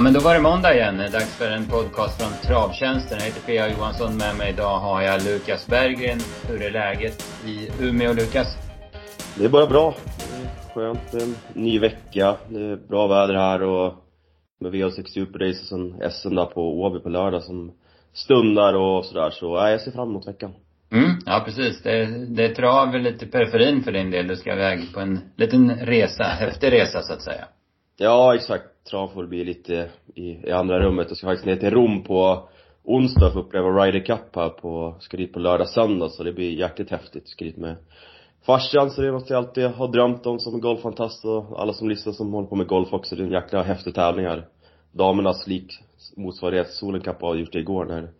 Ja men då var det måndag igen. Dags för en podcast från Travtjänsten. Jag heter P.A. Johansson. Med mig idag har jag Lukas Berggren. Hur är läget i Umeå, Lukas? Det är bara bra. Skönt. En ny vecka. Det är bra väder här och med V6 Super Race och sen SM där på Åby på lördag som stundar och sådär. Så ja, jag ser fram emot veckan. Mm, ja precis. Det, det är trav lite periferin för din del. Du ska iväg på en liten resa, häftig resa så att säga. Ja, exakt. Trav får bli lite i, i andra rummet. Jag ska faktiskt ner till Rom på onsdag för att uppleva Ryder Cup här på, ska dit på lördag, söndag. Så det blir jäkligt häftigt. Ska dit med farsan, så det är något jag alltid har drömt om som golffantast och alla som lyssnar som håller på med golf också. Det är en jäkla häftig tävling här. Damernas lik motsvarighet, Solen Cup har gjort det igår när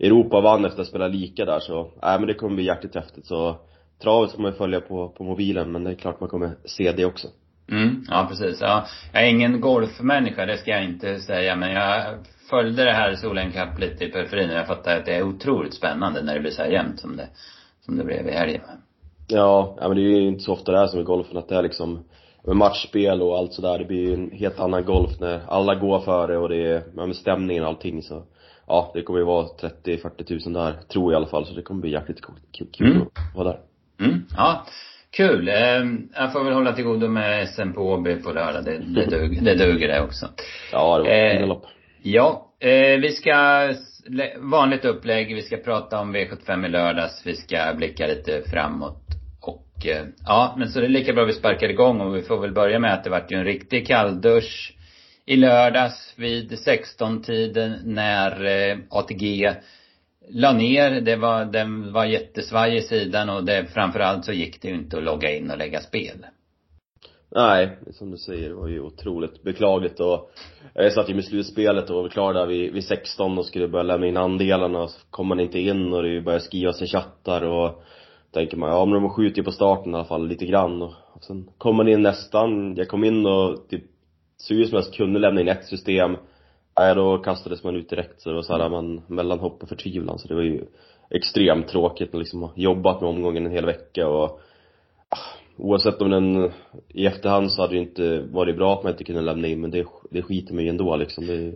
Europa vann efter att spela lika där så, nej men det kommer bli jäkligt häftigt så travet ska man ju följa på, på mobilen men det är klart man kommer se det också. Mm, ja precis. Ja, jag är ingen golfmänniska, det ska jag inte säga, men jag följde det här Solen Cup lite i periferin och jag fattar att det är otroligt spännande när det blir så här jämnt som det, som det blev i helgen. Ja, ja men det är ju inte så ofta det är som i golfen att det är liksom med matchspel och allt sådär, det blir ju en helt annan golf när alla går före och det är, med stämningen och allting så ja, det kommer ju vara 30-40 tusen där, tror jag i alla fall, så det kommer bli jäkligt kul, kul mm. att vara där. Mm, ja. Kul. Ehm, jag får väl hålla till godo med SM på Åby på lördag. Det, det, duger, det duger det också. Ja, det var eh, lopp. Ja, eh, vi ska, vanligt upplägg, vi ska prata om V75 i lördags, vi ska blicka lite framåt. Och eh, ja, men så det är lika bra vi sparkar igång och vi får väl börja med att det vart ju en riktig kalldusch i lördags vid 16-tiden när eh, ATG la ner. Det var, den var jättesvaj i sidan och det, framförallt så gick det ju inte att logga in och lägga spel. Nej, som du säger, det var ju otroligt beklagligt och jag satt ju med slutspelet och var klar där vid, vid 16 och skulle börja lämna in andelarna och så kom man inte in och det började skrivas i chattar och tänker man, ja men de skjuter ju på starten i alla fall lite grann och, och sen kom man in nästan, jag kom in och typ såg ut som jag kunde lämna in ett system Nej, då kastades man ut direkt så det var så här, man mellanhopp och förtvivlan så det var ju extremt tråkigt att liksom jobbat med omgången en hel vecka och ah, oavsett om den i efterhand så hade det inte varit bra att man inte kunde lämna in men det, det skiter mig ändå liksom det,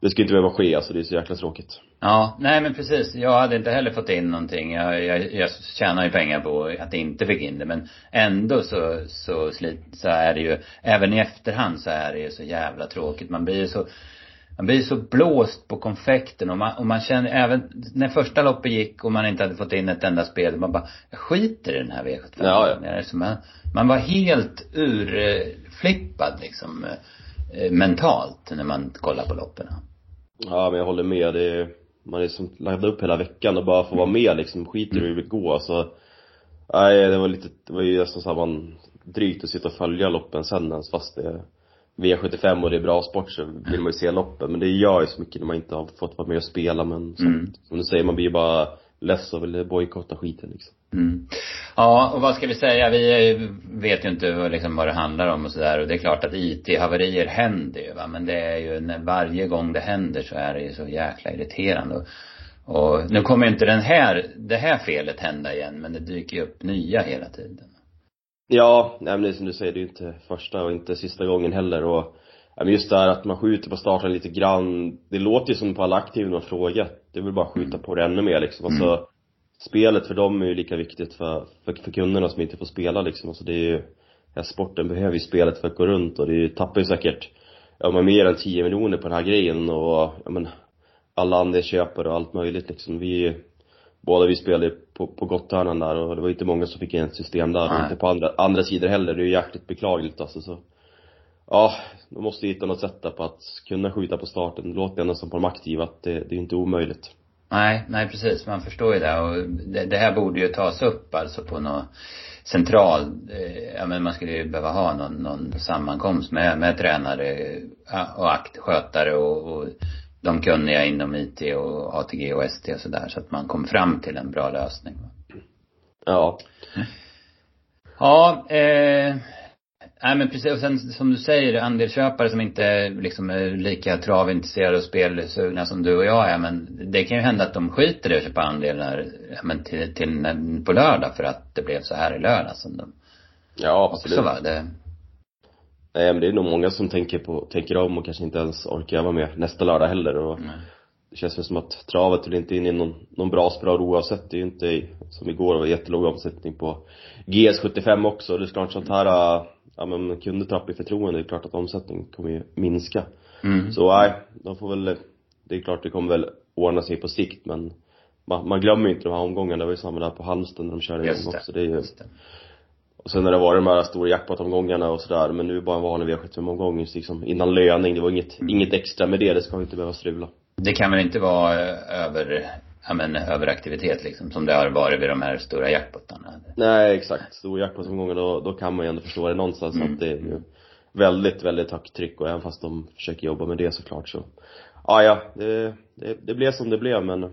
det ska inte behöva ske alltså, det är så jäkla tråkigt. Ja, nej men precis. Jag hade inte heller fått in någonting. Jag, jag, jag tjänar ju pengar på att inte fick in det. Men ändå så, så, slit, så är det ju, även i efterhand så är det ju så jävla tråkigt. Man blir ju så, man blir så blåst på konfekten och man, och man känner även när första loppet gick och man inte hade fått in ett enda spel, man bara, jag skiter i den här V75. Ja, ja. Man, man var helt urflippad liksom eh, mentalt när man kollar på loppen. Ja men jag håller med, det är, man är som laddad upp hela veckan och bara få vara med liksom, skiter i hur det går så Nej det var lite, det var ju nästan såhär man, drygt att sitta och följa loppen sen ens fast det V75 och det är bra sport så vill man ju se loppen men det gör ju så mycket när man inte har fått vara med och spela men som, mm. som du säger, man blir ju bara less och vill bojkotta skiten liksom. Mm. Ja, och vad ska vi säga? Vi vet ju inte liksom vad det handlar om och sådär. Och det är klart att IT-haverier händer ju va. Men det är ju, när varje gång det händer så är det ju så jäkla irriterande. Och, och nu kommer inte den här, det här felet hända igen. Men det dyker ju upp nya hela tiden. Ja, nej men det är som du säger, det är ju inte första och inte sista gången heller och men just det här att man skjuter på starten lite grann, det låter ju som på alla aktiva man frågat. Det vill bara skjuta på det ännu mer liksom. Alltså, mm. spelet för dem är ju lika viktigt för, för, för kunderna som inte får spela liksom. Alltså det är ju, ja, sporten behöver ju spelet för att gå runt och det tappar ju säkert, ja men mer än 10 miljoner på den här grejen och, ja men, alla andra köper och allt möjligt liksom. Vi, båda vi spelade på, på Gotthörnan där och det var inte många som fick ett system där, Nej. inte på andra, andra sidor heller. Det är ju jäkligt beklagligt alltså så Ja, de måste hitta något sätt där på att kunna skjuta på starten. Det låter ändå som på de aktiva att det, det är inte omöjligt. Nej, nej precis. Man förstår ju det. Och det, det här borde ju tas upp alltså på något central, eh, ja men man skulle ju behöva ha någon, någon sammankomst med, med tränare och akt, skötare och, och de kunniga inom IT och ATG och ST och sådär så att man kom fram till en bra lösning. Ja. Ja, eh, nej men precis. Och sen som du säger, andelsköpare som inte liksom är lika travintresserade och spelsugna som du och jag är. Men det kan ju hända att de skiter i att köpa andelar men till, till, på lördag för att det blev så här i lördag som de Ja, absolut. Också, va? Det... Nej men det är nog många som tänker på, tänker om och kanske inte ens orkar vara med nästa lördag heller och Mm. det känns väl som att travet är inte inne i någon, någon bra spiral oavsett. Det är ju inte som igår var jättelåg omsättning på GS75 också. Det är klart sånt här, ja men kunder tappar i förtroende. Det är klart att omsättningen kommer ju minska. Mm. Så nej, de får väl, det är klart det kommer väl ordna sig på sikt men man, man glömmer ju inte de här omgångarna. Det var ju samma där på Halmstad när de körde igång också. Det är ju. Och sen när det var de här stora jackpot-omgångarna och sådär, men nu bara en vanlig V75-omgång liksom innan löning. Det var inget, Mm. inget extra med det. Det ska inte behöva strula. Det kan väl inte vara eh, över, ja men överaktivitet liksom, som det har varit vid de här stora jackpotarna? Nej, exakt. Stor jackpot-omgångar, då, då kan man ju ändå förstå det någonstans Mm. att det är ju väldigt, väldigt högt tryck och även fast de försöker jobba med det såklart så ah, ja, det, det, det blev som det blev men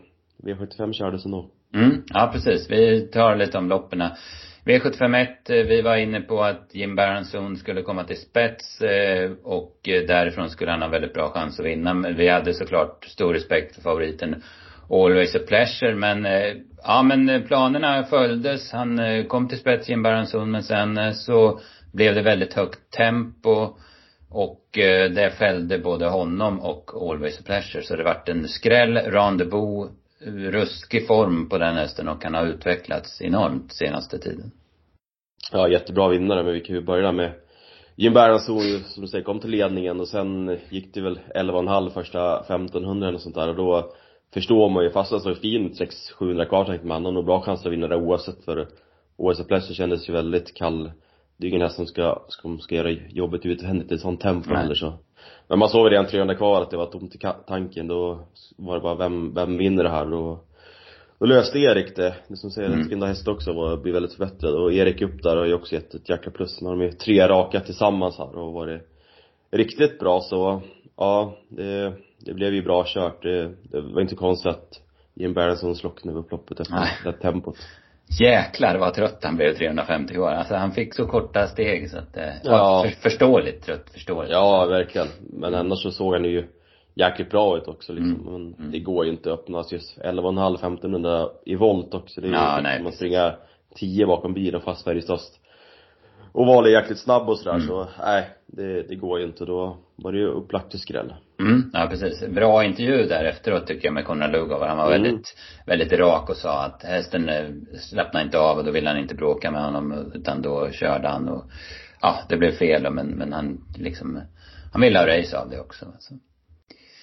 V75 kördes ändå. Mm, ja precis. Vi tar lite om loppen. V751, eh, vi var inne på att Jim Baranzon skulle komma till spets eh, och eh, därifrån skulle han ha väldigt bra chans att vinna. Men vi hade såklart stor respekt för favoriten Always a pleasure men ja men planerna följdes. Han kom till spets Jim Baranzon men sen så blev det väldigt högt tempo och det fällde både honom och Always a pleasure. Så det vart en skräll, Randebo, ruskig form på den hästen och han har utvecklats enormt senaste tiden. Ja, jättebra vinnare men vi kan ju börja med Jim Baranzon ju, som du säger, kom till ledningen och sen gick det väl 11,5 första 1500 och sånt där och då förstår man ju, fast han såg fin ut 600-700 kvar tänkte man, han har nog bra chans att vinna det oavsett för OS Pleasure kändes ju väldigt kall det är ju ingen häst som ska, som ska göra jobbet utvändigt i sånt tempo Nej. heller så Men man såg väl redan 300 kvar att det var tomt i tanken, då var det bara vem, vem vinner det här då då löste Erik det, det som säger Mm. att häst också var, blir väldigt förbättrad och Erik upp där har ju också gett ett jäkla plus. Nu har de ju tre raka tillsammans här och varit riktigt bra så, ja, det, det blev ju bra kört. Det, det var inte konstigt att Jim Barrison slocknade upp loppet efter Nej. det tempot. Jäklar vad trött han blev 350 år. Alltså han fick så korta steg så att, eh, ja, för, förståeligt trött, förståeligt. Ja, verkligen. Men annars så såg han ju jäkligt bra ut också liksom. Mm. Men Mm. det går ju inte att öppna just 11,5 1500 i volt också. Det är ju Ja, typ nej, som att precis. springa 10 bakom bilen fast Färjestads och var jäkligt snabb och sådär Mm. så, nej, det, det går ju inte. Då var det ju upplagt till skräll. Mm, ja precis. Bra intervju där efteråt tycker jag med Konrad Lugauer. Han var Mm. väldigt, väldigt rak och sa att hästen eh, slappnade inte av och då ville han inte bråka med honom utan då körde han och ja, det blev fel men, men han liksom, han ville ha race av det också. Alltså.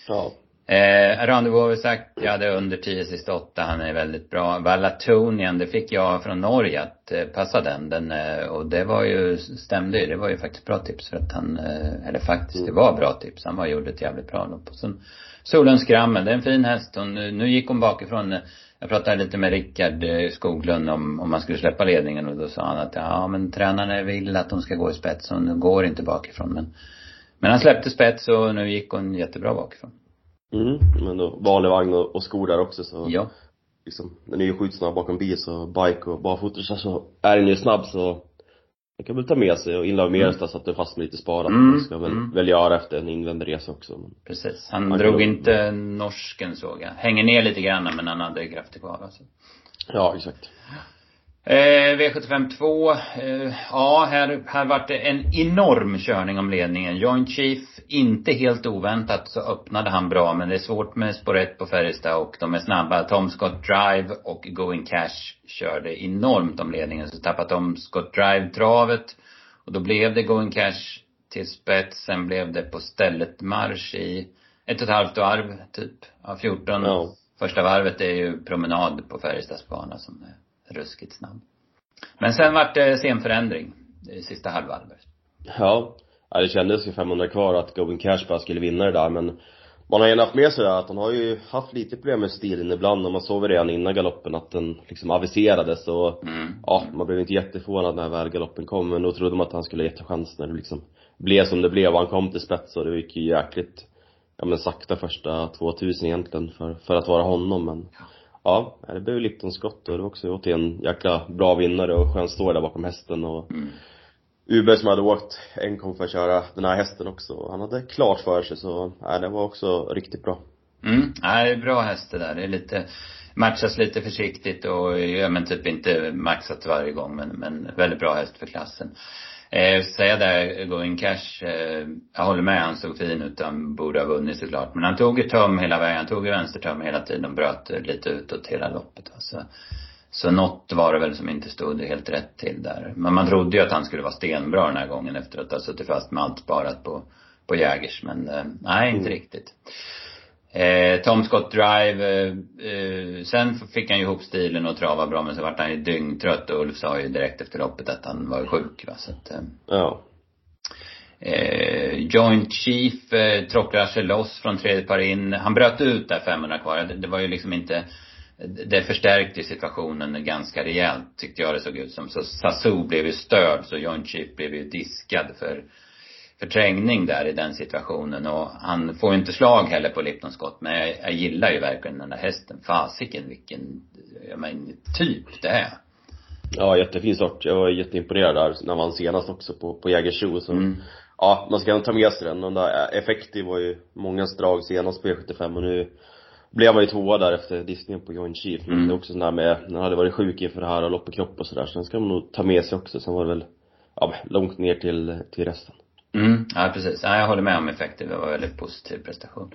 Ja. Eh, Randebo har vi sagt, jag hade under 10 sista åtta, han är väldigt bra. Vallatonian, det fick jag från Norge att eh, passa den. den eh, och det var ju, stämde ju, det var ju faktiskt bra tips för att han, eh, eller faktiskt, det var bra tips. Han var, gjorde ett jävligt bra lopp. Och sen Solens Grammel, det är en fin häst. Hon, nu gick hon bakifrån. Jag pratade lite med Rickard eh, Skoglund om, om man skulle släppa ledningen och då sa han att ja men tränarna vill att hon ska gå i spets och hon går inte bakifrån men men han släppte spets och nu gick hon jättebra bakifrån. Mm. Men då vanlig vagn och, och skor där också så Ja. liksom, den är ju skitsnabb bakom bil så bike och barfota så- så är den ju snabb så jag kan väl ta med sig och inlava med Mm. så att det fast med lite sparat. Mm, Det ska väl, mm. väl göra efter en invänd resa också. Men, Precis. Han Han drog inte norsken såg jag. Hänger ner lite grann men han hade krafter kvar alltså. ja, exakt. Eh, V75 2. Eh, ja, här, här vart det en enorm körning om ledningen. Joint Chief, inte helt oväntat så öppnade han bra men det är svårt med spår 1 på Färjestad och de är snabba. Tom Scott Drive och Going Cash körde enormt om ledningen. Så tappade Tom Scott Drive travet. Och då blev det Going Cash till spets. Sen blev det på stället marsch i ett och ett halvt varv typ. Ja, 14. Ja. Första varvet är ju promenad på Färjestads bana som är ruskigt snabb. Men sen vart det scenförändring. Det sista halvvarvet. Ja. Ja, det kändes ju 500 kvar att Going Cash bara skulle vinna det där men man har ju haft med sig det att han har ju haft lite problem med stilen ibland och man såg redan innan galoppen att den liksom aviserades och Mm. ja, man blev inte jätteförvånad när väl galoppen kom men då trodde man att han skulle ha jättechans när det liksom blev som det blev och han kom till spets och det gick ju jäkligt ja men sakta första 2000 egentligen för, för att vara honom men ja, det blev ju Lipton skott och det var också återigen jäkla bra vinnare och skön story där bakom hästen och Mm. Uber som hade åkt enkom för att köra den här hästen också han hade klart för sig så, nej det var också riktigt bra Mm. Nej, det är bra häst det där. Det är lite, matchas lite försiktigt och, ja men typ inte maxat varje gång men, men väldigt bra häst för klassen. Eh, säga där, Going Cash, eh, jag håller med, han såg fin ut. Han borde ha vunnit såklart. Men han tog ju töm hela vägen. Han tog ju vänstertöm hela tiden och bröt lite utåt hela loppet. Alltså. Så något var det väl som inte stod helt rätt till där. Men man trodde ju att han skulle vara stenbra den här gången efter att ha suttit fast med allt sparat på, på Jägers. Men eh, nej, inte mm. riktigt. Eh, Tom Scott Drive, eh, eh, sen fick han ju ihop stilen och trava bra men så vart han ju dyngtrött och Ulf sa ju direkt efter loppet att han var sjuk va, så att, eh, Ja. Eh, Joint Chief eh, tråcklar sig loss från tredje par in. Han bröt ut där 500 kvar. Det, det var ju liksom inte det förstärkte situationen ganska rejält tyckte jag det såg ut som. Så Sassou blev ju störd så Joint Chief blev ju diskad för förträngning där i den situationen och han får ju inte slag heller på Lipton Scott men jag, jag gillar ju verkligen den där hästen. Fasiken vilken, jag menar, typ det är. Ja, jättefin sort. Jag var jätteimponerad där när man senast också på, på Jägersro så mm. Ja, man ska ändå ta med sig den. Den där Effektiv var ju mångas drag senast på E75 och nu blev man ju tvåa där efter diskningen på Joint Chief. Men mm. det är också sån där med, när han hade varit sjuk inför det här och lopp i kropp och sådär. Så den ska man nog ta med sig också. Sen var det väl, ja, långt ner till, till resten. Mm, ja precis. Ja, jag håller med om effekten. Det var en väldigt positiv prestation.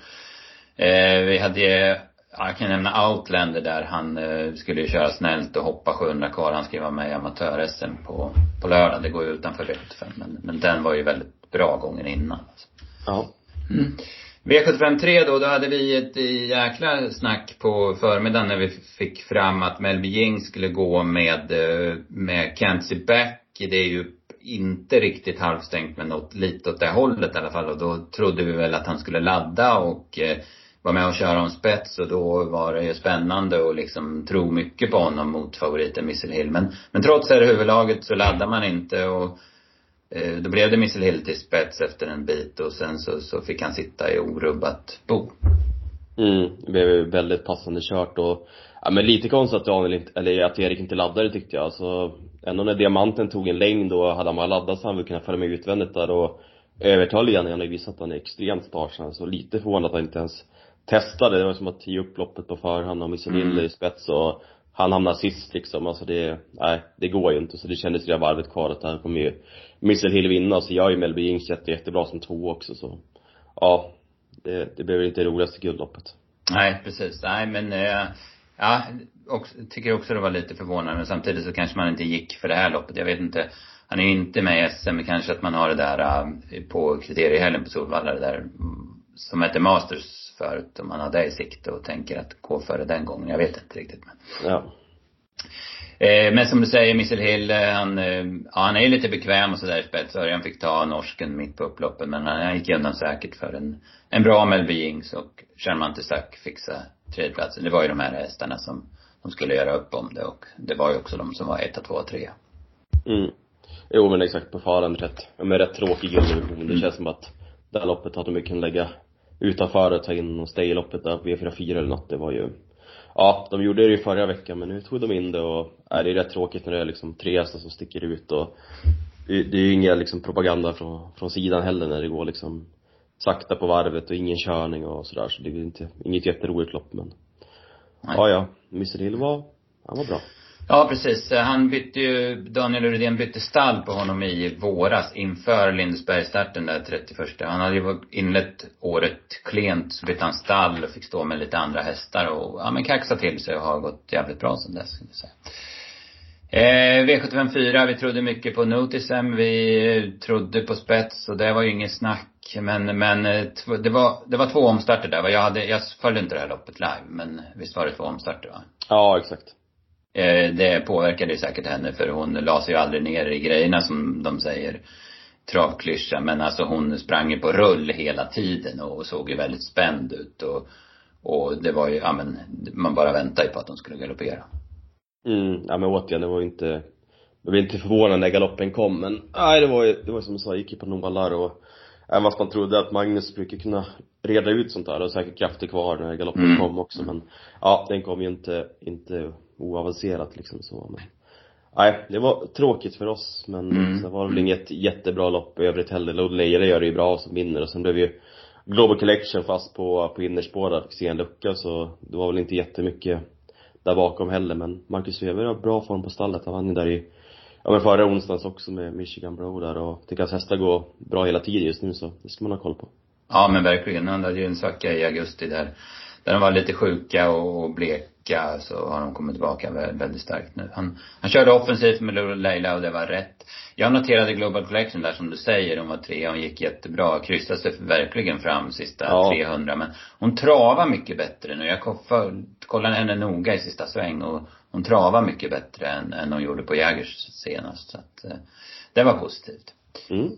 Eh, vi hade ju, jag kan nämna Outlander där. Han eh, skulle ju köra snällt och hoppa 700 kvar. Han skulle vara med i amatör-SM på, på lördag. Det går ju utanför V75. Men, men den var ju väldigt bra gången innan. Alltså. Ja. Mm. V753 då, då hade vi ett jäkla snack på förmiddagen när vi fick fram att Melby Jing skulle gå med, eh, med Kenzie Beck. Det är ju inte riktigt halvstängt men något lite åt det hållet i alla fall och då trodde vi väl att han skulle ladda och eh, vara med och köra om spets och då var det ju spännande och liksom tro mycket på honom mot favoriten Missile Hill. Men, men trots det här huvudlaget så laddar man inte och då blev det Missile Hill till spets efter en bit och sen så, så fick han sitta i orubbat bo. Mm, det blev väldigt passande kört och Ja men lite konstigt att Daniel inte, eller att Erik inte laddade tyckte jag. Alltså, ändå när diamanten tog en längd och hade han bara laddat så han väl kunnat följa med utvändigt där och övertala igen. Han har ju visat att han är extremt sparsam. Så lite förvånad att han inte ens testade. Det var som att ge upp loppet på förhand och missa mm. i spets och han hamnar sist liksom. Alltså det, nej, det går ju inte. Så det kändes det varvet kvar att han kommer ju Missile Hill vinna. Så jag är ju Melby Jinx jätte, jättebra som två också så. Ja, det, det blev inte det roligaste guldloppet. Nej, precis. Nej men eh, Ja, och, tycker också det var lite förvånande men samtidigt så kanske man inte gick för det här loppet. Jag vet inte. Han är ju inte med i SM, men kanske att man har det där uh, på kriteriehelgen på Solvalla, det där mm, som hette Masters förut, om man har det i sikte och tänker att gå före den gången. Jag vet inte riktigt men. Ja. Eh, men som du säger, Missile Hill, eh, han, eh, ja, han är lite bekväm och sådär i spets. Han fick ta norsken mitt på upploppen men han gick undan säkert för en, en bra Melby Jings och Charmante Sack fixa tredjeplatsen. Det var ju de här hästarna som, som skulle göra upp om det och det var ju också de som var etta, tvåa, trea. Mm. Jo men exakt på förhand rätt, men rätt tråkig gulddivision. Det känns som att det här loppet hade de kunnat lägga utanför och ta in och stay loppet där på V44 eller något. Det var ju Ja, de gjorde det ju förra veckan men nu tog de in det och, är det är rätt tråkigt när det är liksom tre hästar som sticker ut och det är ju ingen liksom propaganda från, från sidan heller när det går liksom sakta på varvet och ingen körning och sådär så det är inte, inget jätteroligt lopp men Nej. ja ja, Mr Hill var, han var bra Ja, precis. Han bytte ju, Daniel Rydén bytte stall på honom i våras inför Lindesbergsstarten där 31. Han hade ju inlett året klent, så bytte han stall och fick stå med lite andra hästar och, ja men kaxat till sig och har gått jävligt bra sen dess, skulle jag säga. Eh, V754, vi trodde mycket på Notisem. Vi eh, trodde på spets och det var ju inget snack. Men, men eh, det var, det var två omstarter där. Jag hade, jag följde inte det här loppet live, men visst var det två omstarter va? Ja, exakt. Eh, det påverkade säkert henne för hon la sig ju aldrig ner i grejerna som de säger travklyscha. Men alltså hon sprang ju på rull hela tiden och såg ju väldigt spänd ut och, och det var ju, ja men, man bara väntade ju på att hon skulle galoppera. Mm, ja men återigen, det var ju inte jag blev inte förvånad när galoppen kom men, nej det var ju, det var som du sa, gick ju på nålar och Även fast man trodde att Magnus brukar kunna reda ut sånt där och säkert krafter kvar när galoppen mm. kom också men Ja, den kom ju inte, inte oavancerat liksom så men Nej, det var tråkigt för oss men mm. sen var det väl inget jättebra lopp i övrigt heller. Lode Leire gör det ju bra som vinner och sen blev ju Global Collection fast på, på innerspår fick se en lucka så det var väl inte jättemycket där bakom heller men Marcus Weber har bra form på stallet. Han vann ju där i ja men förra onsdagens också med Michigan Bro där och tycker att hästar går bra hela tiden just nu så det ska man ha koll på. Ja men verkligen. Han hade ju en svacka i augusti där, där de var lite sjuka och bleka så har de kommit tillbaka väldigt starkt nu. Han, han körde offensivt med Lulu Leila och det var rätt. Jag noterade Global Collection där som du säger, hon var tre, hon gick jättebra, kryssade sig verkligen fram sista ja. 300 men hon travar mycket bättre nu. Jag kollade henne noga i sista sväng och hon travar mycket bättre än, än hon gjorde på Jägers senast så att eh, det var positivt. Mm.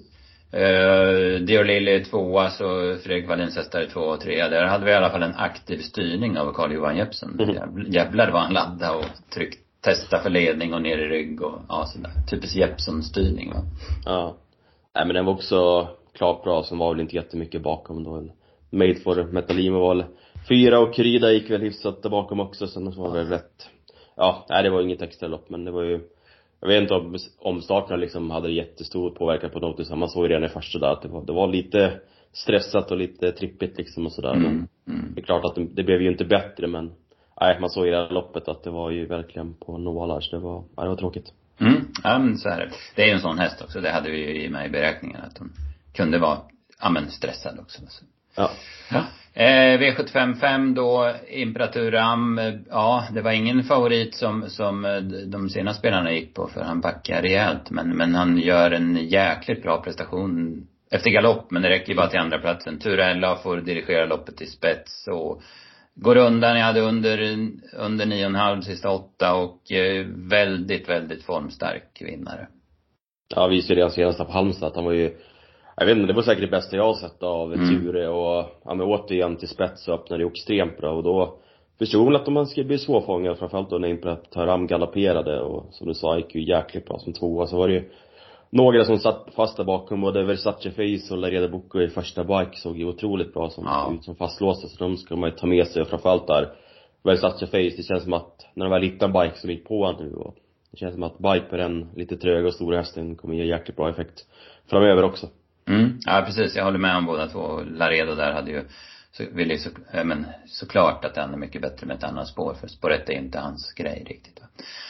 Dior Lilly tvåa, så Fredrik Wallins hästar två och trea. Där hade vi i alla fall en aktiv styrning av Carl-Johan Jeppsson. Mm. Jävlar vad han laddade och tryckte, testa för ledning och ner i rygg och ja sådär. Typisk Jeppsson-styrning va. Ja. Nej men den var också klart bra, som var väl inte jättemycket bakom då. Made for Metalima var väl fyra och Kryda gick väl hyfsat där bakom också, sen var det rätt Ja, nej det var inget extra lopp men det var ju jag vet inte om omstarterna liksom hade jättestor påverkan på något Man såg ju redan i första där att det var, det var lite stressat och lite trippigt liksom och sådär. Mm, mm. Det är klart att det, det, blev ju inte bättre men nej, man såg i det här loppet att det var ju verkligen på nålar så det var, ja, det var tråkigt. Mm, ja men så är det. Det är ju en sån häst också. Det hade vi ju i med i beräkningen att hon kunde vara, ja men stressad också. Ja. ja. Eh, V755 då, Imperatur Ram, ja det var ingen favorit som, som eh, de sena spelarna gick på för han backar rejält. Men, men han gör en jäkligt bra prestation efter galopp, men det räcker ju bara till andra platsen. Turella får dirigera loppet till spets och går undan. Jag hade under, under nio och en halv sista åtta och eh, väldigt, väldigt formstark vinnare. Ja, visade det senast på Halmstad att han var ju jag vet inte, det var säkert det bästa jag har sett av mm. Ture och han var återigen till spets och öppnade extremt bra och då förstod man att man skulle bli svårfångad framförallt då när Imperatöram galopperade och som du sa gick ju jäkligt bra som tvåa så var det ju några som satt fast där bakom, både Versace Face och Lareda Bocco i första bike såg ju otroligt bra som, ja. ut som fastlåsta så de ska man ju ta med sig och framförallt där Versace Face, det känns som att när det var en liten bike som gick på nu och det känns som att bike på den lite tröga och stora hästen kommer ge jäkligt bra effekt framöver också. Mm, ja precis. Jag håller med om båda två. Laredo där hade ju, så vill ju så, men såklart att han är mycket bättre med ett annat spår. För spåret är inte hans grej riktigt va.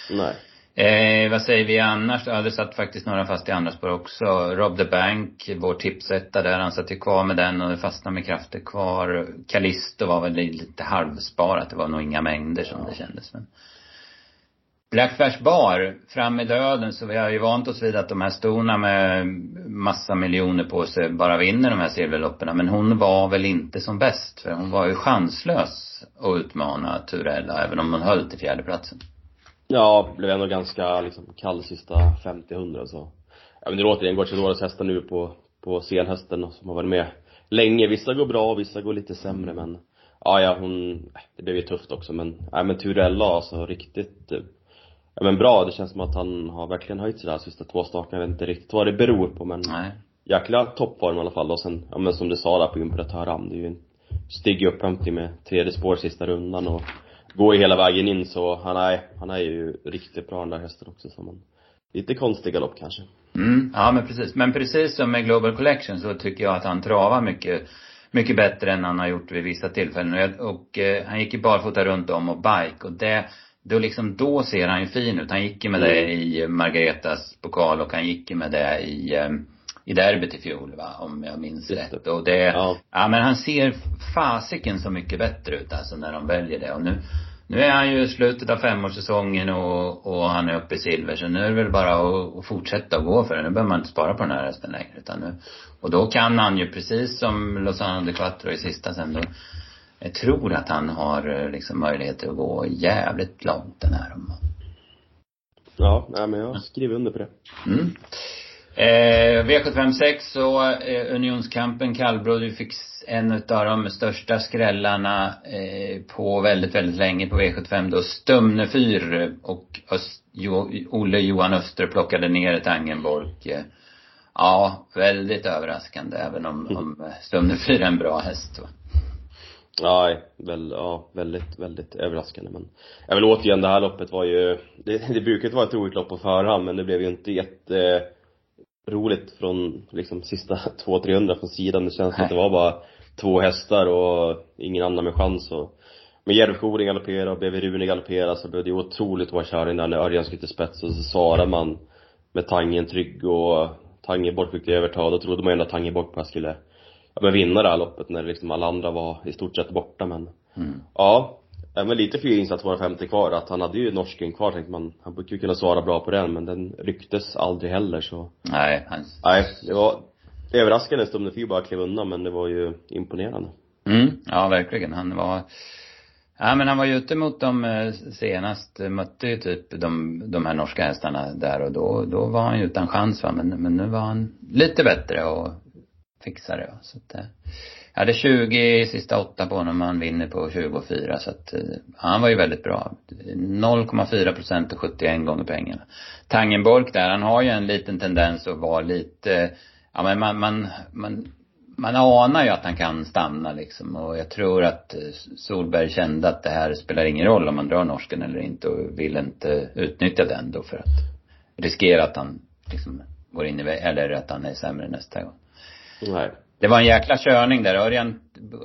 Nej. Eh, vad säger vi annars Ja, det satt faktiskt några fast i andra spår också. Rob the Bank, vår tipsetta där, han satt ju kvar med den och det fastnade med krafter kvar. Callisto var väl lite halvsparat, det var nog inga mängder som det kändes men. Blackfash Bar, fram med döden, så vi har ju vant oss vid att de här storna med massa miljoner på sig bara vinner de här silverloppen. Men hon var väl inte som bäst, för hon var ju chanslös att utmana Turella, även om hon höll till fjärdeplatsen. Ja, blev ändå ganska liksom kall sista 50-100 så. Ja men det låter återigen Guachidoras hästar nu på, på senhösten som har varit med länge. Vissa går bra, vissa går lite sämre men ja, ja hon, det blev ju tufft också men, nej men Turella alltså riktigt eh, ja men bra, det känns som att han har verkligen höjt sig där sista två starterna. Jag vet inte riktigt vad det beror på men Nej. jäkla toppform i alla fall och sen, ja men som du sa där på Imperatör Ram, det är ju en stygg upphämtning med tredje spår sista rundan och går ju hela vägen in så han är, han är ju riktigt bra den där hästen också som man Lite konstig galopp kanske. Mm, ja men precis. Men precis som med Global Collection så tycker jag att han travar mycket, mycket bättre än han har gjort vid vissa tillfällen. Och, jag, och eh, han gick ju barfota runt om och bike och det då liksom, då ser han ju fin ut. Han gick ju med det mm. i Margaretas pokal och han gick ju med det i, ehm, i derbyt i fjol va, om jag minns rätt. Och det, ja. ja men han ser fasiken så mycket bättre ut alltså när de väljer det. Och nu, nu är han ju i slutet av femårssäsongen och, och han är uppe i silver så nu är det väl bara att, att fortsätta att gå för det. Nu behöver man inte spara på den här hästen längre utan nu, och då kan han ju precis som Lozano de Quattro i sista sen då jag tror att han har eh, liksom möjligheter att gå jävligt långt den här om Ja, nej men jag skriver under på det. Mm. Eh, V756 så eh, Unionskampen Kallbrod fick en av de största skrällarna eh, på väldigt, väldigt länge på V75 då Stumne fyr och Öst, jo, Olle Johan Öster plockade ner ett Angenborg. Eh, ja, väldigt överraskande även om, mm. om Stumne fyr är en bra häst. Va? Ja, väl, ja, väldigt, väldigt överraskande men Jag vill återigen, det här loppet var ju Det, det brukar inte vara ett roligt lopp på förhand men det blev ju inte jätte roligt från liksom sista 200-300 från sidan. Det känns som att det var bara två hästar och ingen annan med chans. Och med Järvsjöodling galopperade och BV Rune galopperade så blev det otroligt hård körning där när Örjan skulle till spets och så svarade man med Tangen trygg och Tangenborg fick överta, då trodde man ju att Tangenborg bara skulle ja, men vinna det här loppet när liksom alla andra var i stort sett borta men Mm. ja, men lite för insats var det 50 kvar. Att han hade ju norsken kvar tänkte man, han brukar ju kunna svara bra på den men den rycktes aldrig heller så Nej, han, nej, det var överraskande Stumne Fyr bara klev undan men det var ju imponerande. Mm, ja verkligen. Han var, ja men han var ju ute mot dem eh, senast, mötte ju typ de, de här norska hästarna där och då, då var han ju utan chans va, men, men nu var han lite bättre och fixa det va. så att, eh, jag hade 20 i sista åtta på honom och han vinner på 24 så att, eh, han var ju väldigt bra. 0,4 procent och 71 gånger pengarna. Tangenborg där, han har ju en liten tendens att vara lite, ja men man, man, man man anar ju att han kan stanna liksom och jag tror att eh, Solberg kände att det här spelar ingen roll om man drar norsken eller inte och vill inte utnyttja den då för att riskera att han liksom går in i eller att han är sämre nästa gång nej Det var en jäkla körning där. Örjan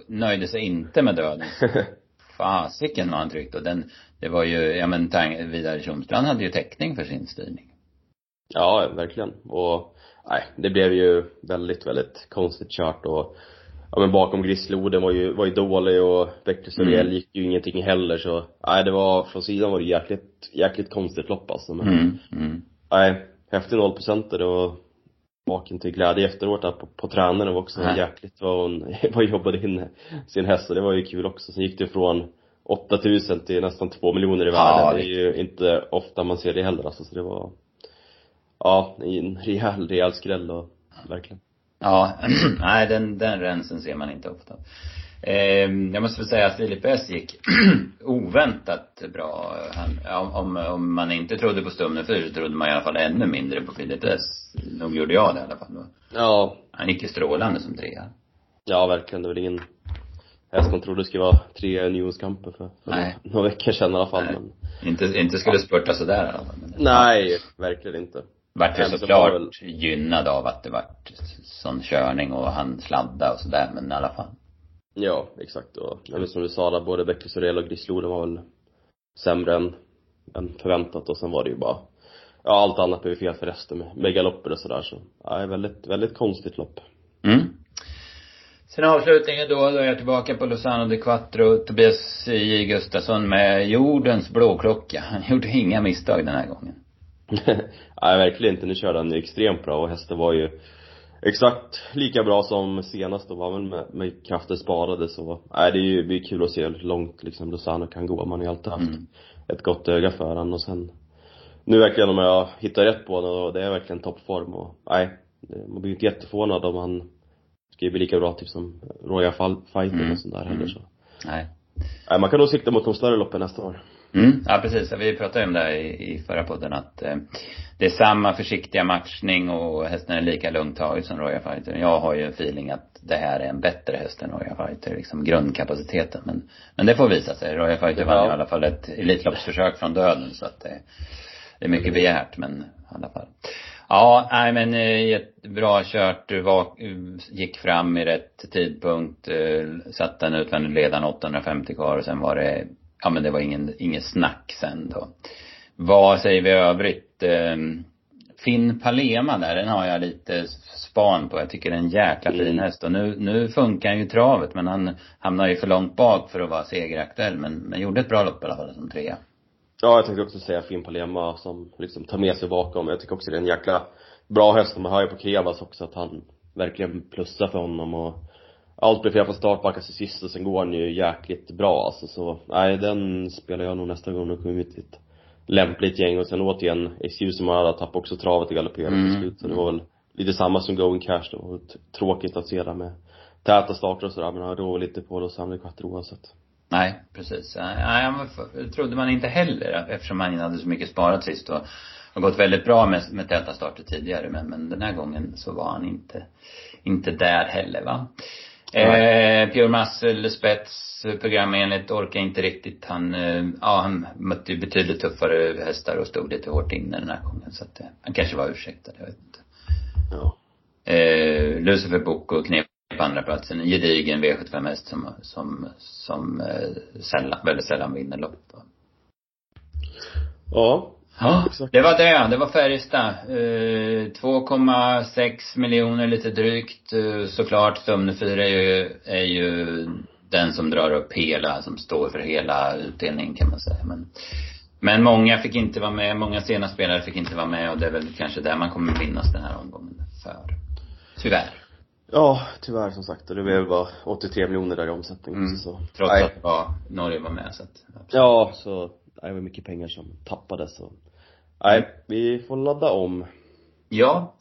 nöjde sig inte med döden. Fasiken vad han tryckte och den, det var ju, ja men tang, Vidar Tjomstrand hade ju täckning för sin styrning. Ja, verkligen. Och nej, det blev ju väldigt, väldigt konstigt kört och ja men bakom Grissloden var ju, var ju dålig och Suriel Mm. gick ju ingenting heller så nej det var, från sidan var det jäkligt, jäkligt konstigt lopp alltså men Mm, mm. nej, häftig nollprocentare och vaken till glädje efteråt där på, på tränaren var också Nej. jäkligt vad hon, vad jobbade in sin häst och det var ju kul också. Sen gick det från 8000 till nästan 2 miljoner i Ja, värde. det är ju inte ofta man ser det heller alltså, så det var Ja, en rejäl, rejäl skräll och verkligen. Ja, nej den, den rensen ser man inte ofta. Eh, jag måste väl säga att Filip S gick oväntat bra. Han, om, om man inte trodde på Stumne 4 trodde man i alla fall ännu mindre på Filip S. Nog gjorde jag det i alla fall. Ja, Han gick ju strålande som trea. ja verkligen. Det var ingen häst man trodde skulle vara tre unionskamper för, för Nej. några veckor sedan i alla fall Nej. men Inte, inte skulle spurta sådär i alla fall. Men Nej, verkligen inte. Vart ju såklart väl- gynnad av att det vart sån körning och han sladda och sådär men i alla fall. Ja, exakt. Och ja, men som du sa där, både Beckles Sorel och Grissloden var väl sämre än, än förväntat och sen var det ju bara Ja, allt annat blev fel för resten med, med galopper och sådär så, ja, väldigt, väldigt konstigt lopp. Mm. Sen avslutningen då, då är jag tillbaka på Lozano de Quattro, Tobias J Gustafsson med jordens blåklocka. Han gjorde inga misstag den här gången. Nej, verkligen inte. Nu körde han ju extremt bra och hästen var ju exakt lika bra som senast var väl med, med krafter sparade så, nej det är ju, det är kul att se hur långt liksom Lozano kan gå. Man har ju alltid haft Mm. ett gott öga för han och sen nu verkligen om jag hittar rätt på honom och det är verkligen toppform och nej, man blir ju inte jätteförvånad om han ska ju bli lika bra typ som Royal Fall- Fighter Mm. och sånt där heller så. Nej. Nej, man kan nog sikta mot de större loppen nästa år. Mm, ja precis. Vi pratade om det i, i förra podden att eh, det är samma försiktiga matchning och hästen är lika lugnt som Royal Fighter. Jag har ju en feeling att det här är en bättre häst än Royal Fighter, liksom grundkapaciteten. Men, men det får visa sig. Royal Fighter vann Ja. ju i alla fall ett Elitloppsförsök från döden så att det, det är mycket begärt men i alla fall. Ja, nej men eh, jättebra kört, var, gick fram i rätt tidpunkt, eh, satte den utvändigt ledaren 850 kvar och sen var det, ja men det var ingen, ingen snack sen då. Vad säger vi i övrigt? Eh, Finn Palema där, den har jag lite span på. Jag tycker det är en jäkla fin Mm. häst och nu, nu funkar han ju travet men han hamnar ju för långt bak för att vara segeraktuell men, men gjorde ett bra lopp i alla fall som trea. Ja, jag tänkte också säga Finn Palema som liksom tar med sig bakom. Jag tycker också det är en jäkla bra häst. Man hör ju på Krevas också att han verkligen plussar för honom och allt blir fel från start, backas till sist och sen går han ju jäkligt bra alltså så, nej den spelar jag nog nästa gång och kommer ut i ett lämpligt gäng och sen återigen Excuse Mara tappade också travet och galopperade Mm. till slut så det var väl lite samma som Going Cash då och t- tråkigt att se det med täta starter och sådär men han rår lite på det och Sandra Quattro oavsett. Nej, precis. Nej, för- trodde man inte heller eftersom man hade så mycket sparat sist och har gått väldigt bra med, med täta starter tidigare men, men den här gången så var han inte, inte där heller va. Eh, Pure Muscle spets programenligt orkar inte riktigt. Han, eh, ja han mötte ju betydligt tuffare hästar och stod lite hårt inne den här gången så att eh, han kanske var ursäktad, jag vet inte. Ja. Eh, Lucifer Boko knep på andra platsen. En gedigen V75-häst som, som, som eh, sällan, väldigt sällan vinner lopp. Ja. Ja, det var det. Det var Färjestad. Eh, 2,6 miljoner lite drygt. Eh, såklart, Sumne 4 är ju, är ju den som drar upp hela, som står för hela utdelningen kan man säga. Men, men många fick inte vara med, många sena spelare fick inte vara med och det är väl kanske där man kommer minnas den här omgången för. Tyvärr. Ja, tyvärr som sagt. Och det blev bara 83 miljoner där i omsättning Mm. så. Trots Nej. att var, Norge var med så att, Ja, så, det var mycket pengar som tappades så. Nej, vi får ladda om. Ja.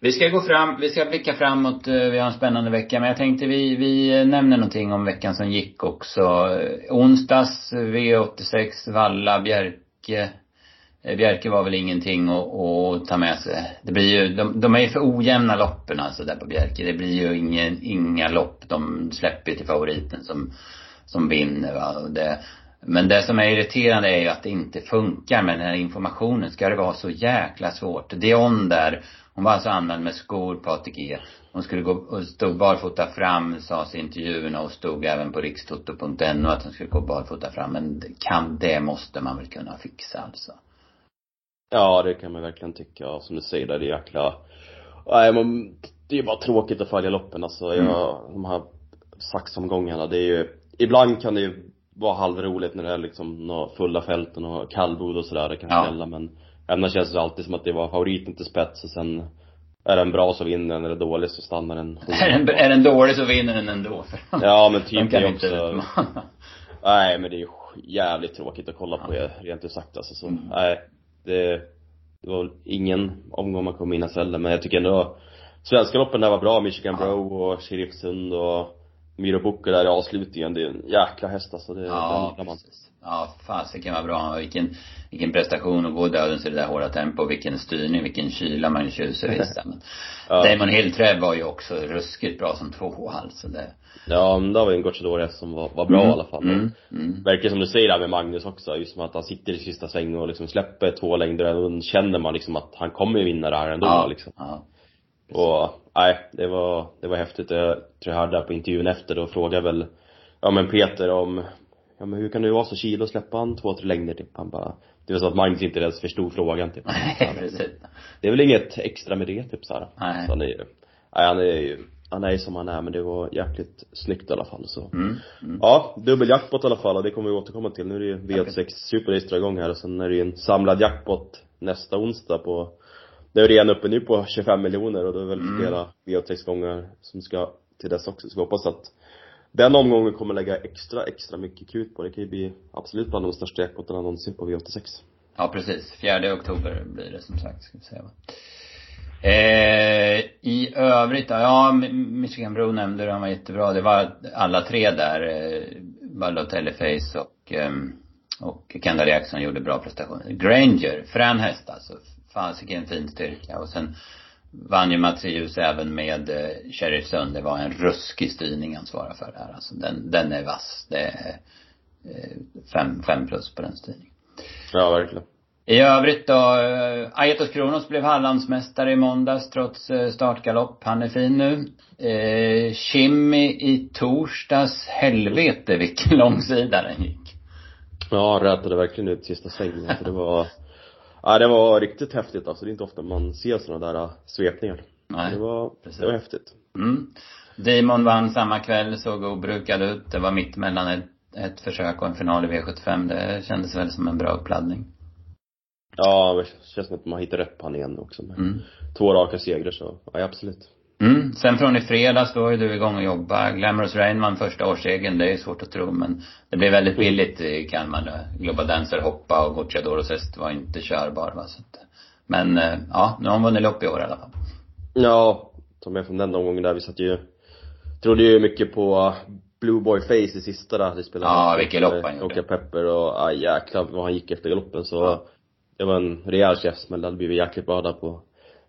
Vi ska gå fram, vi ska blicka framåt, eh, vi har en spännande vecka. Men jag tänkte vi, vi nämner någonting om veckan som gick också. Onsdags V86, Valla, Bjerke. Eh, Bjerke var väl ingenting att, att ta med sig. Det blir ju, de, de är ju för ojämna loppen alltså där på Bjerke. Det blir ju ingen, inga lopp. De släpper ju till favoriten som, som vinner va. Och det, men det som är irriterande är ju att det inte funkar med den här informationen. Ska det vara så jäkla svårt? Dion där, hon var alltså anmäld med skor på ATG. Hon skulle gå och stod barfota fram, sades i intervjuerna och stod även på rikstoto.no att hon skulle gå barfota fram. Men kan, det måste man väl kunna fixa alltså. Ja, det kan man verkligen tycka. Som du säger där, det är jäkla, nej men, det är bara tråkigt att följa loppen alltså. Jag, de här saxomgångarna, det är ju, ibland kan det ju vara halvroligt när det är liksom fulla fälten och kallblod och sådär, det kan Ja. smälla men annars känns det alltid som att det var favoriten till spets och sen är den bra så vinner den, är den dålig så stannar den Är den, är den dålig så vinner den ändå. Ja men typ det också, nej men det är ju jävligt tråkigt att kolla på det, rent ut sagt alltså så, Mm. nej det, det var väl ingen omgång man kommer minnas heller men jag tycker ändå Svenska loppen där var bra, Michigan Ja. Bro och Sheriffsund och Miro Bocca där i avslutningen, det är en jäkla häst alltså, det, Ja, den man. precis. Ja, fasiken vad bra. Vilken, vilken prestation att gå dödens i det där hårda tempo. Vilken styrning, vilken kyla man tjuser i. Men Ja. Damon Hillträd var ju också ruskigt bra som två alltså det. Ja, men det var ju en Gocciador som var, var bra i alla fall. Mm, mm. Verkar som du säger där med Magnus också, just som att han sitter i sista sväng och liksom släpper två längder, då känner man liksom att han kommer vinna det här ändå Ja, liksom. ja. Och, nej, det var, det var häftigt. Jag tror jag hörde på intervjun efter, då frågade väl, ja men Peter om, ja men hur kan det vara så kilo och släppa han två, tre längder typ? Han bara, det var så att Magnus inte ens förstod frågan typ. Nej, precis. Det är väl inget extra med det typ såhär. Nej. Så han är ju, nej han är ju, han är ju som han är men det var jäkligt snyggt i alla fall så. Mm, mm. Ja, dubbel jackpot i alla fall och det kommer vi återkomma till. Nu är det ju V86 Superrace drar igång här och sen är det ju en samlad jackpot nästa onsdag på Det är redan uppe nu på 25 miljoner och då är det väl Mm. flera V86-gånger som ska till dess också. Så vi hoppas att den omgången kommer lägga extra, extra mycket krut på. Det kan ju bli absolut bland de största jackpotarna någonsin på V86. Ja, precis. Fjärde oktober blir det som sagt, ska vi säga. Eh, I övrigt, ja, M- Michigan Bro nämnde du, han var jättebra. Det var alla tre där, eh, Balotelli Face och, ehm, och Kendall Jackson gjorde bra prestationer. Granger, frän häst alltså. Fasiken fin styrka. Och sen vann ju Mattius även med eh, Sheriff Sund. Det var en ruskig styrning han svarade för där. Alltså den, den är vass. Det är eh, fem, fem plus på den styrningen. Ja, verkligen. I övrigt då, eh, Aetos Kronos blev Hallandsmästare i måndags trots eh, startgalopp. Han är fin nu. Eh, Kimmy i torsdags, helvete vilken långsida den gick. Ja, rätade verkligen ut sista svängen. För det var, ja det var riktigt häftigt alltså. Det är inte ofta man ser sådana där äh, svepningar. Nej, Det var, precis. det var häftigt. Mm. Damon vann samma kväll, såg obrukad ut. Det var mitt mellan ett, ett försök och en final i V75. Det kändes väl som en bra uppladdning. Ja, det känns som att man hittar rätt på igen också. Med Mm. Två raka segrar så, ja absolut. Mm. Sen från i fredags, då var ju du igång och jobba. Glamorous Rain vann första årsregeln, det är svårt att tro men det blev väldigt billigt i Kalmar. då. Global Dancer hoppa och Gocciadoros häst var inte körbar va. Så att, men eh, ja, nu har hon vunnit lopp i år i alla fall. Ja, ta med från den omgången där, vi satt ju, trodde ju mycket på Blue Boy Face i sista där, det spelade Ja, vilket lopp han gjorde. Åka Pepper och, ja jäklar vad han gick efter galoppen så Ja. Det var en rejäl käftsmäll, det hade blivit jäkligt bra där på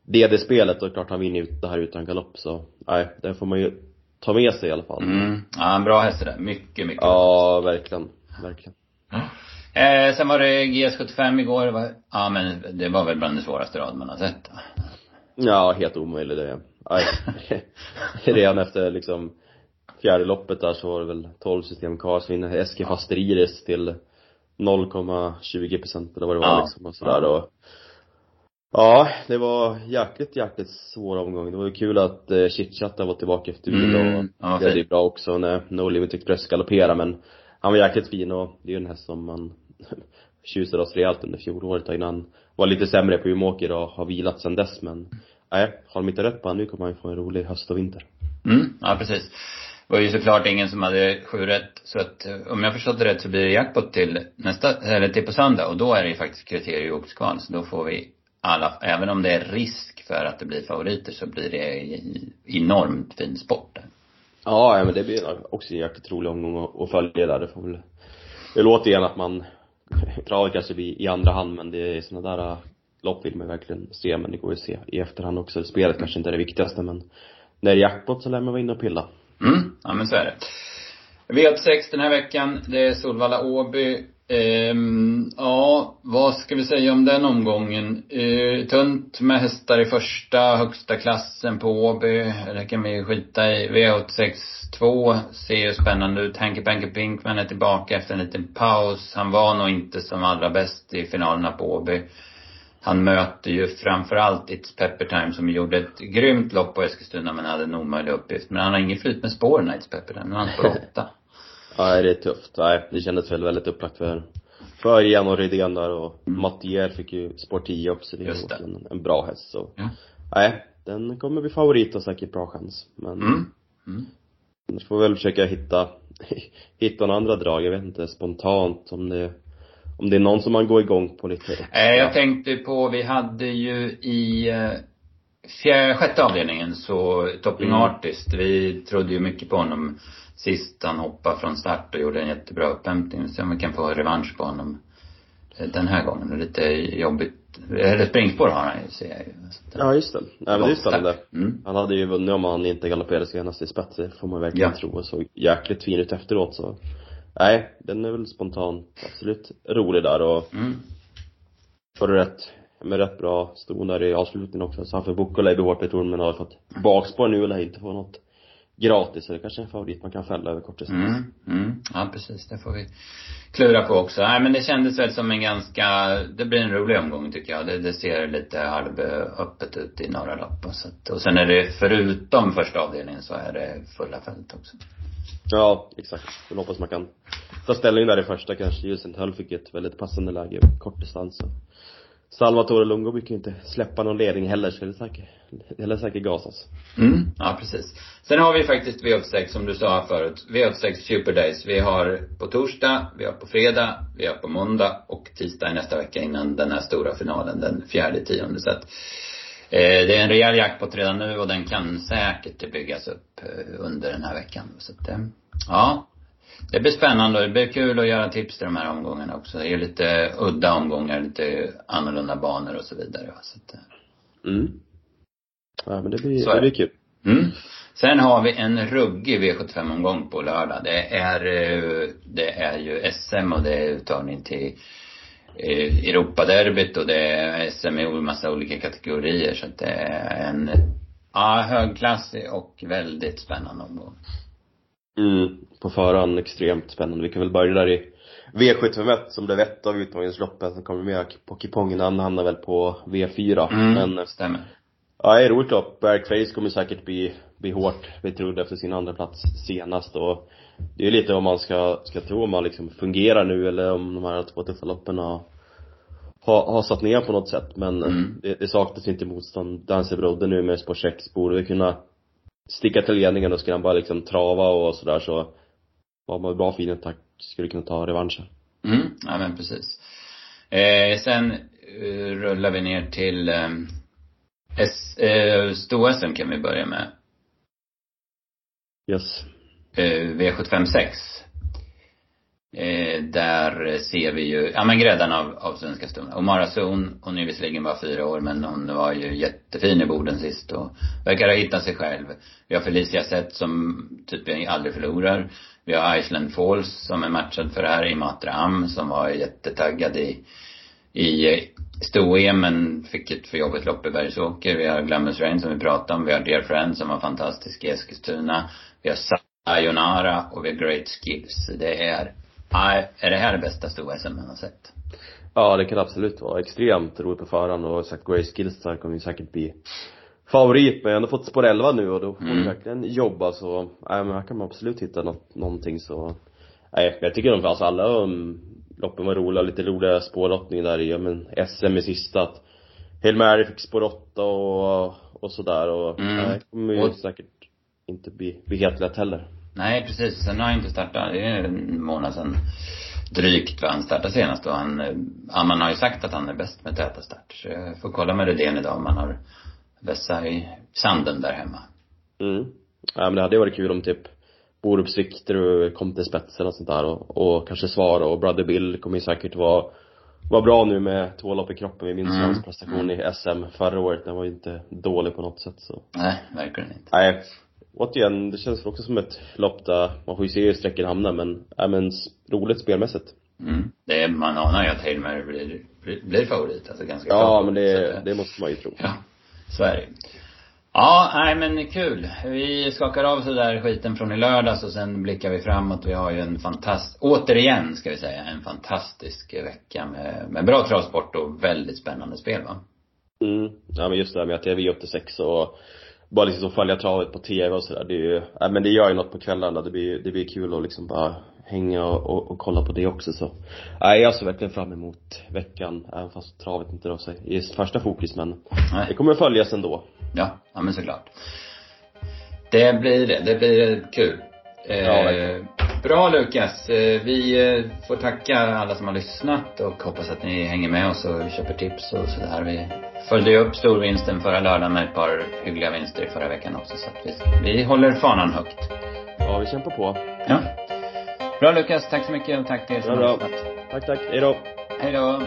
DD-spelet och klart han vinner ut det här utan galopp så, nej, det får man ju ta med sig i alla fall. Mm. Ja, en bra häst det där. Mycket, mycket. Ja, verkligen, verkligen. Eh, sen var det GS75 igår. Det var, ja men det var väl bland det svåraste rad man har sett. va? Ja, helt omöjligt det. Nej. Redan efter liksom fjärde loppet där så var det väl 12 system kvar, så vinner Eske Fasterides till 0,20 procent eller vad det var Ja. liksom och sådär och Ja, det var jäkligt, jäkligt svår omgång. Det var ju kul att eh, Chitchat var tillbaka efter vila Mm, och ja, det är bra också när No Limit Express galopperade men han var jäkligt fin och det är ju en häst som man tjusade oss rejält under fjolåret och innan var lite sämre på Umeåker och har vilat sedan dess men nej, har de inte rätt på han nu kommer han ju få en rolig höst och vinter. Mm, ja precis. Det var ju såklart ingen som hade sju rätt. Så att eh, om jag förstått det rätt så blir det jackpot till nästa, eller till på söndag. Och då är det ju faktiskt kriterier och oxkval. Så då får vi alla, även om det är risk för att det blir favoriter så blir det enormt fin sport där. Ja, men det blir också en jäkligt rolig omgång att, följa där. Det får väl Det låter igen att man travet kanske blir i andra hand men det är sådana där äh, lopp vill man verkligen se men det går ju att se i efterhand också. Spelet kanske inte är det viktigaste men när det är jackpot så lär man vara inne och pilla. Mm, ja men så är det. V86 den här veckan, det är Solvalla-Åby. Ehm, ja, vad ska vi säga om den omgången? Eh, tunt med hästar i första, högsta klassen på Åby. Det kan vi skita i. V86 2 ser ju spännande ut. Hanky Panky Pinkman är tillbaka efter en liten paus. Han var nog inte som allra bäst i finalerna på Åby. Han möter ju framförallt It's Pepper Time som gjorde ett grymt lopp på Eskilstuna men hade en omöjlig uppgift. Men han har ingen flyt med spåren It's Pepper Time. Nu är han på åtta. Nej, det är tufft. Nej, det kändes väl väldigt upplagt för för Jan och Rydén där och Mattier fick ju spår 10 också. Det Just det. en, en bra häst så. Ja. Nej, den kommer bli favorit och säkert bra chans. Men Mm. Mm. Annars får vi väl försöka hitta, hitta några andra drag. Jag vet inte spontant om det, om det är någon som man går igång på lite. Eh, jag tänkte på, vi hade ju i fjärde, sjätte avdelningen så Topping Mm. Artist, vi trodde ju mycket på honom sist han hoppade från start och gjorde en jättebra upphämtning. Så om vi kan få revansch på honom den här gången. Och lite jobbigt, eller springspår har han ju ser jag ju. Ja, just det. Nej men det är spännande. Mm. Han hade ju vunnit om han inte galopperade senast i spets, det får man verkligen Ja. tro och såg jäkligt fin ut efteråt så. Nej, den är väl spontant absolut rolig där och Mm. får du rätt, med rätt bra ston där i avslutningen också. Så han får Bukkola i hårt men har fått bakspår nu och lär inte få något gratis så det kanske är en favorit man kan fälla över kort distans. Mm, mm. Ja, precis. Det får vi klura på också. Nej, men det kändes väl som en ganska, det blir en rolig omgång tycker jag. Det, det ser lite halvöppet ut i några lopp och så att, och sen är det förutom första avdelningen så är det fulla fält också. Ja, exakt. Jag hoppas man kan ta ställning där i första kanske. Just Hull fick ett väldigt passande läge, kort distans. Salvatore Lungo brukar ju inte släppa någon ledning heller, så det är säkert, det lär säkert gasas. Mm, ja precis. Sen har vi faktiskt V86 som du sa förut. V86 Super Days. Vi har på torsdag, vi har på fredag, vi har på måndag och tisdag nästa vecka innan den här stora finalen den fjärde tionde. Så att, eh, det är en rejäl jackpot redan nu och den kan säkert byggas upp eh, under den här veckan. Så att, eh, ja. Det blir spännande och det blir kul att göra tips till de här omgångarna också. Det är lite udda omgångar, lite annorlunda banor och så vidare. Så att, eh, Mm. Ja men det blir, Så det blir kul. Mm. Sen har vi en ruggig V75-omgång på lördag. Det är, eh, det är ju SM och det är uttagning till eh, Europaderbyt och det är SM i massa olika kategorier. Så att det är en, ja, högklassig och väldigt spännande omgång. Mm. På förhand extremt spännande. Vi kan väl börja där i V751 som blev ett av utmaningsloppen som kommer med på kupongen. Han hamnar väl på V4. Mm, Men stämmer. Ja, det är roligt lopp. Berg Face kommer säkert bli, bli hårt betrodd efter sin andra plats senast och det är lite vad man ska, ska tro om man liksom fungerar nu eller om de här två tuffa loppen har, har, har satt ner på något sätt men Mm. det, det saknas inte motstånd. Dancer Brodde nu med spår 6 borde kunna sticka till ledningen och ska han bara liksom trava och sådär så har man bra fin attack skulle kunna ta revanschen. Mm, ja men precis. Eh, sen eh, rullar vi ner till eh, S, eh, Sto-SM kan vi börja med. Yes. eh, V756. Eh, där ser vi ju, ja men gräddan av, av svenska ston. Och Mara Zon, hon är visserligen bara fyra år men hon var ju jättefin i Boden sist och verkar ha hittat sig själv. Vi har Felicia Zet som typ aldrig förlorar. Vi har Iceland Falls som är matchad för det här i Matra som var jättetaggad i, i sto-EM men fick ett för jobbigt lopp i Bergsåker. Vi har Glamour's Rain som vi pratade om. Vi har Dear Friend som var fantastisk i Eskilstuna. Vi har Sayonara och vi har Great Skills. Det är Nej, är det här det bästa sto-SM man har sett? Ja, det kan absolut vara extremt roligt på förhand och sagt Grace Gilstar kommer ju säkert bli favorit men jag har ändå fått spår 11 nu och då får mm. verkligen jobba så, nej men här kan man absolut hitta något, någonting så Nej, jag tycker de, alltså alla um, loppen var roliga, lite roliga spårlottning där i, men SM i sista att Hail Mary fick spår 8 och, och sådär och, mm. nej, det kommer ju och... säkert inte bli, bli helt lätt heller. Nej precis, sen har han inte startat, det är en månad sen drygt vad han startade senast och han, ja, man har ju sagt att han är bäst med täta start. Så jag får kolla med Rydén idag om han har vässa i sanden där hemma. Mm. Ja men det hade varit kul om typ Borups Viktor kom till spetsen och sånt där och, och kanske svara och Brother Bill kommer ju säkert vara var bra nu med två lopp i kroppen. Vi minns mm. hans prestation i SM förra året. Den var ju inte dålig på något sätt så. Nej, verkligen inte. Nej. Återigen, det känns också som ett lopp där man får ju se hur sträcken hamnar men, ja men roligt spelmässigt. Mm. Det är, man anar ju att Hail Mary blir, blir, blir favorit, alltså ganska Ja, klart. men det, det måste man ju tro. Ja, så är det Ja, nej men kul. Vi skakar av så där skiten från i lördags och sen blickar vi framåt. Vi har ju en fantastisk, återigen ska vi säga, en fantastisk vecka med, med bra travsport och väldigt spännande spel va? Mm. Ja men just det här med att det är V86 och bara liksom följa travet på TV och sådär. Det är ju, ja men det gör ju något på kvällarna. Det blir, det blir kul att liksom bara hänga och, och, kolla på det också så. Nej, jag ser verkligen fram emot veckan, även fast travet inte då är första fokus men Nej. det kommer följas ändå. Ja, ja men såklart. Det blir det. Det blir kul. Ja, eh, bra Lukas. Eh, vi eh, får tacka alla som har lyssnat och hoppas att ni hänger med oss och köper tips och sådär. Vi följde ju upp storvinsten förra lördagen med ett par hyggliga vinster i förra veckan också så att vi, vi håller fanan högt. Ja, vi kämpar på. Ja. Bra Lukas, tack så mycket och tack till er som har lyssnat. Tack, tack. Hej då. Hej då.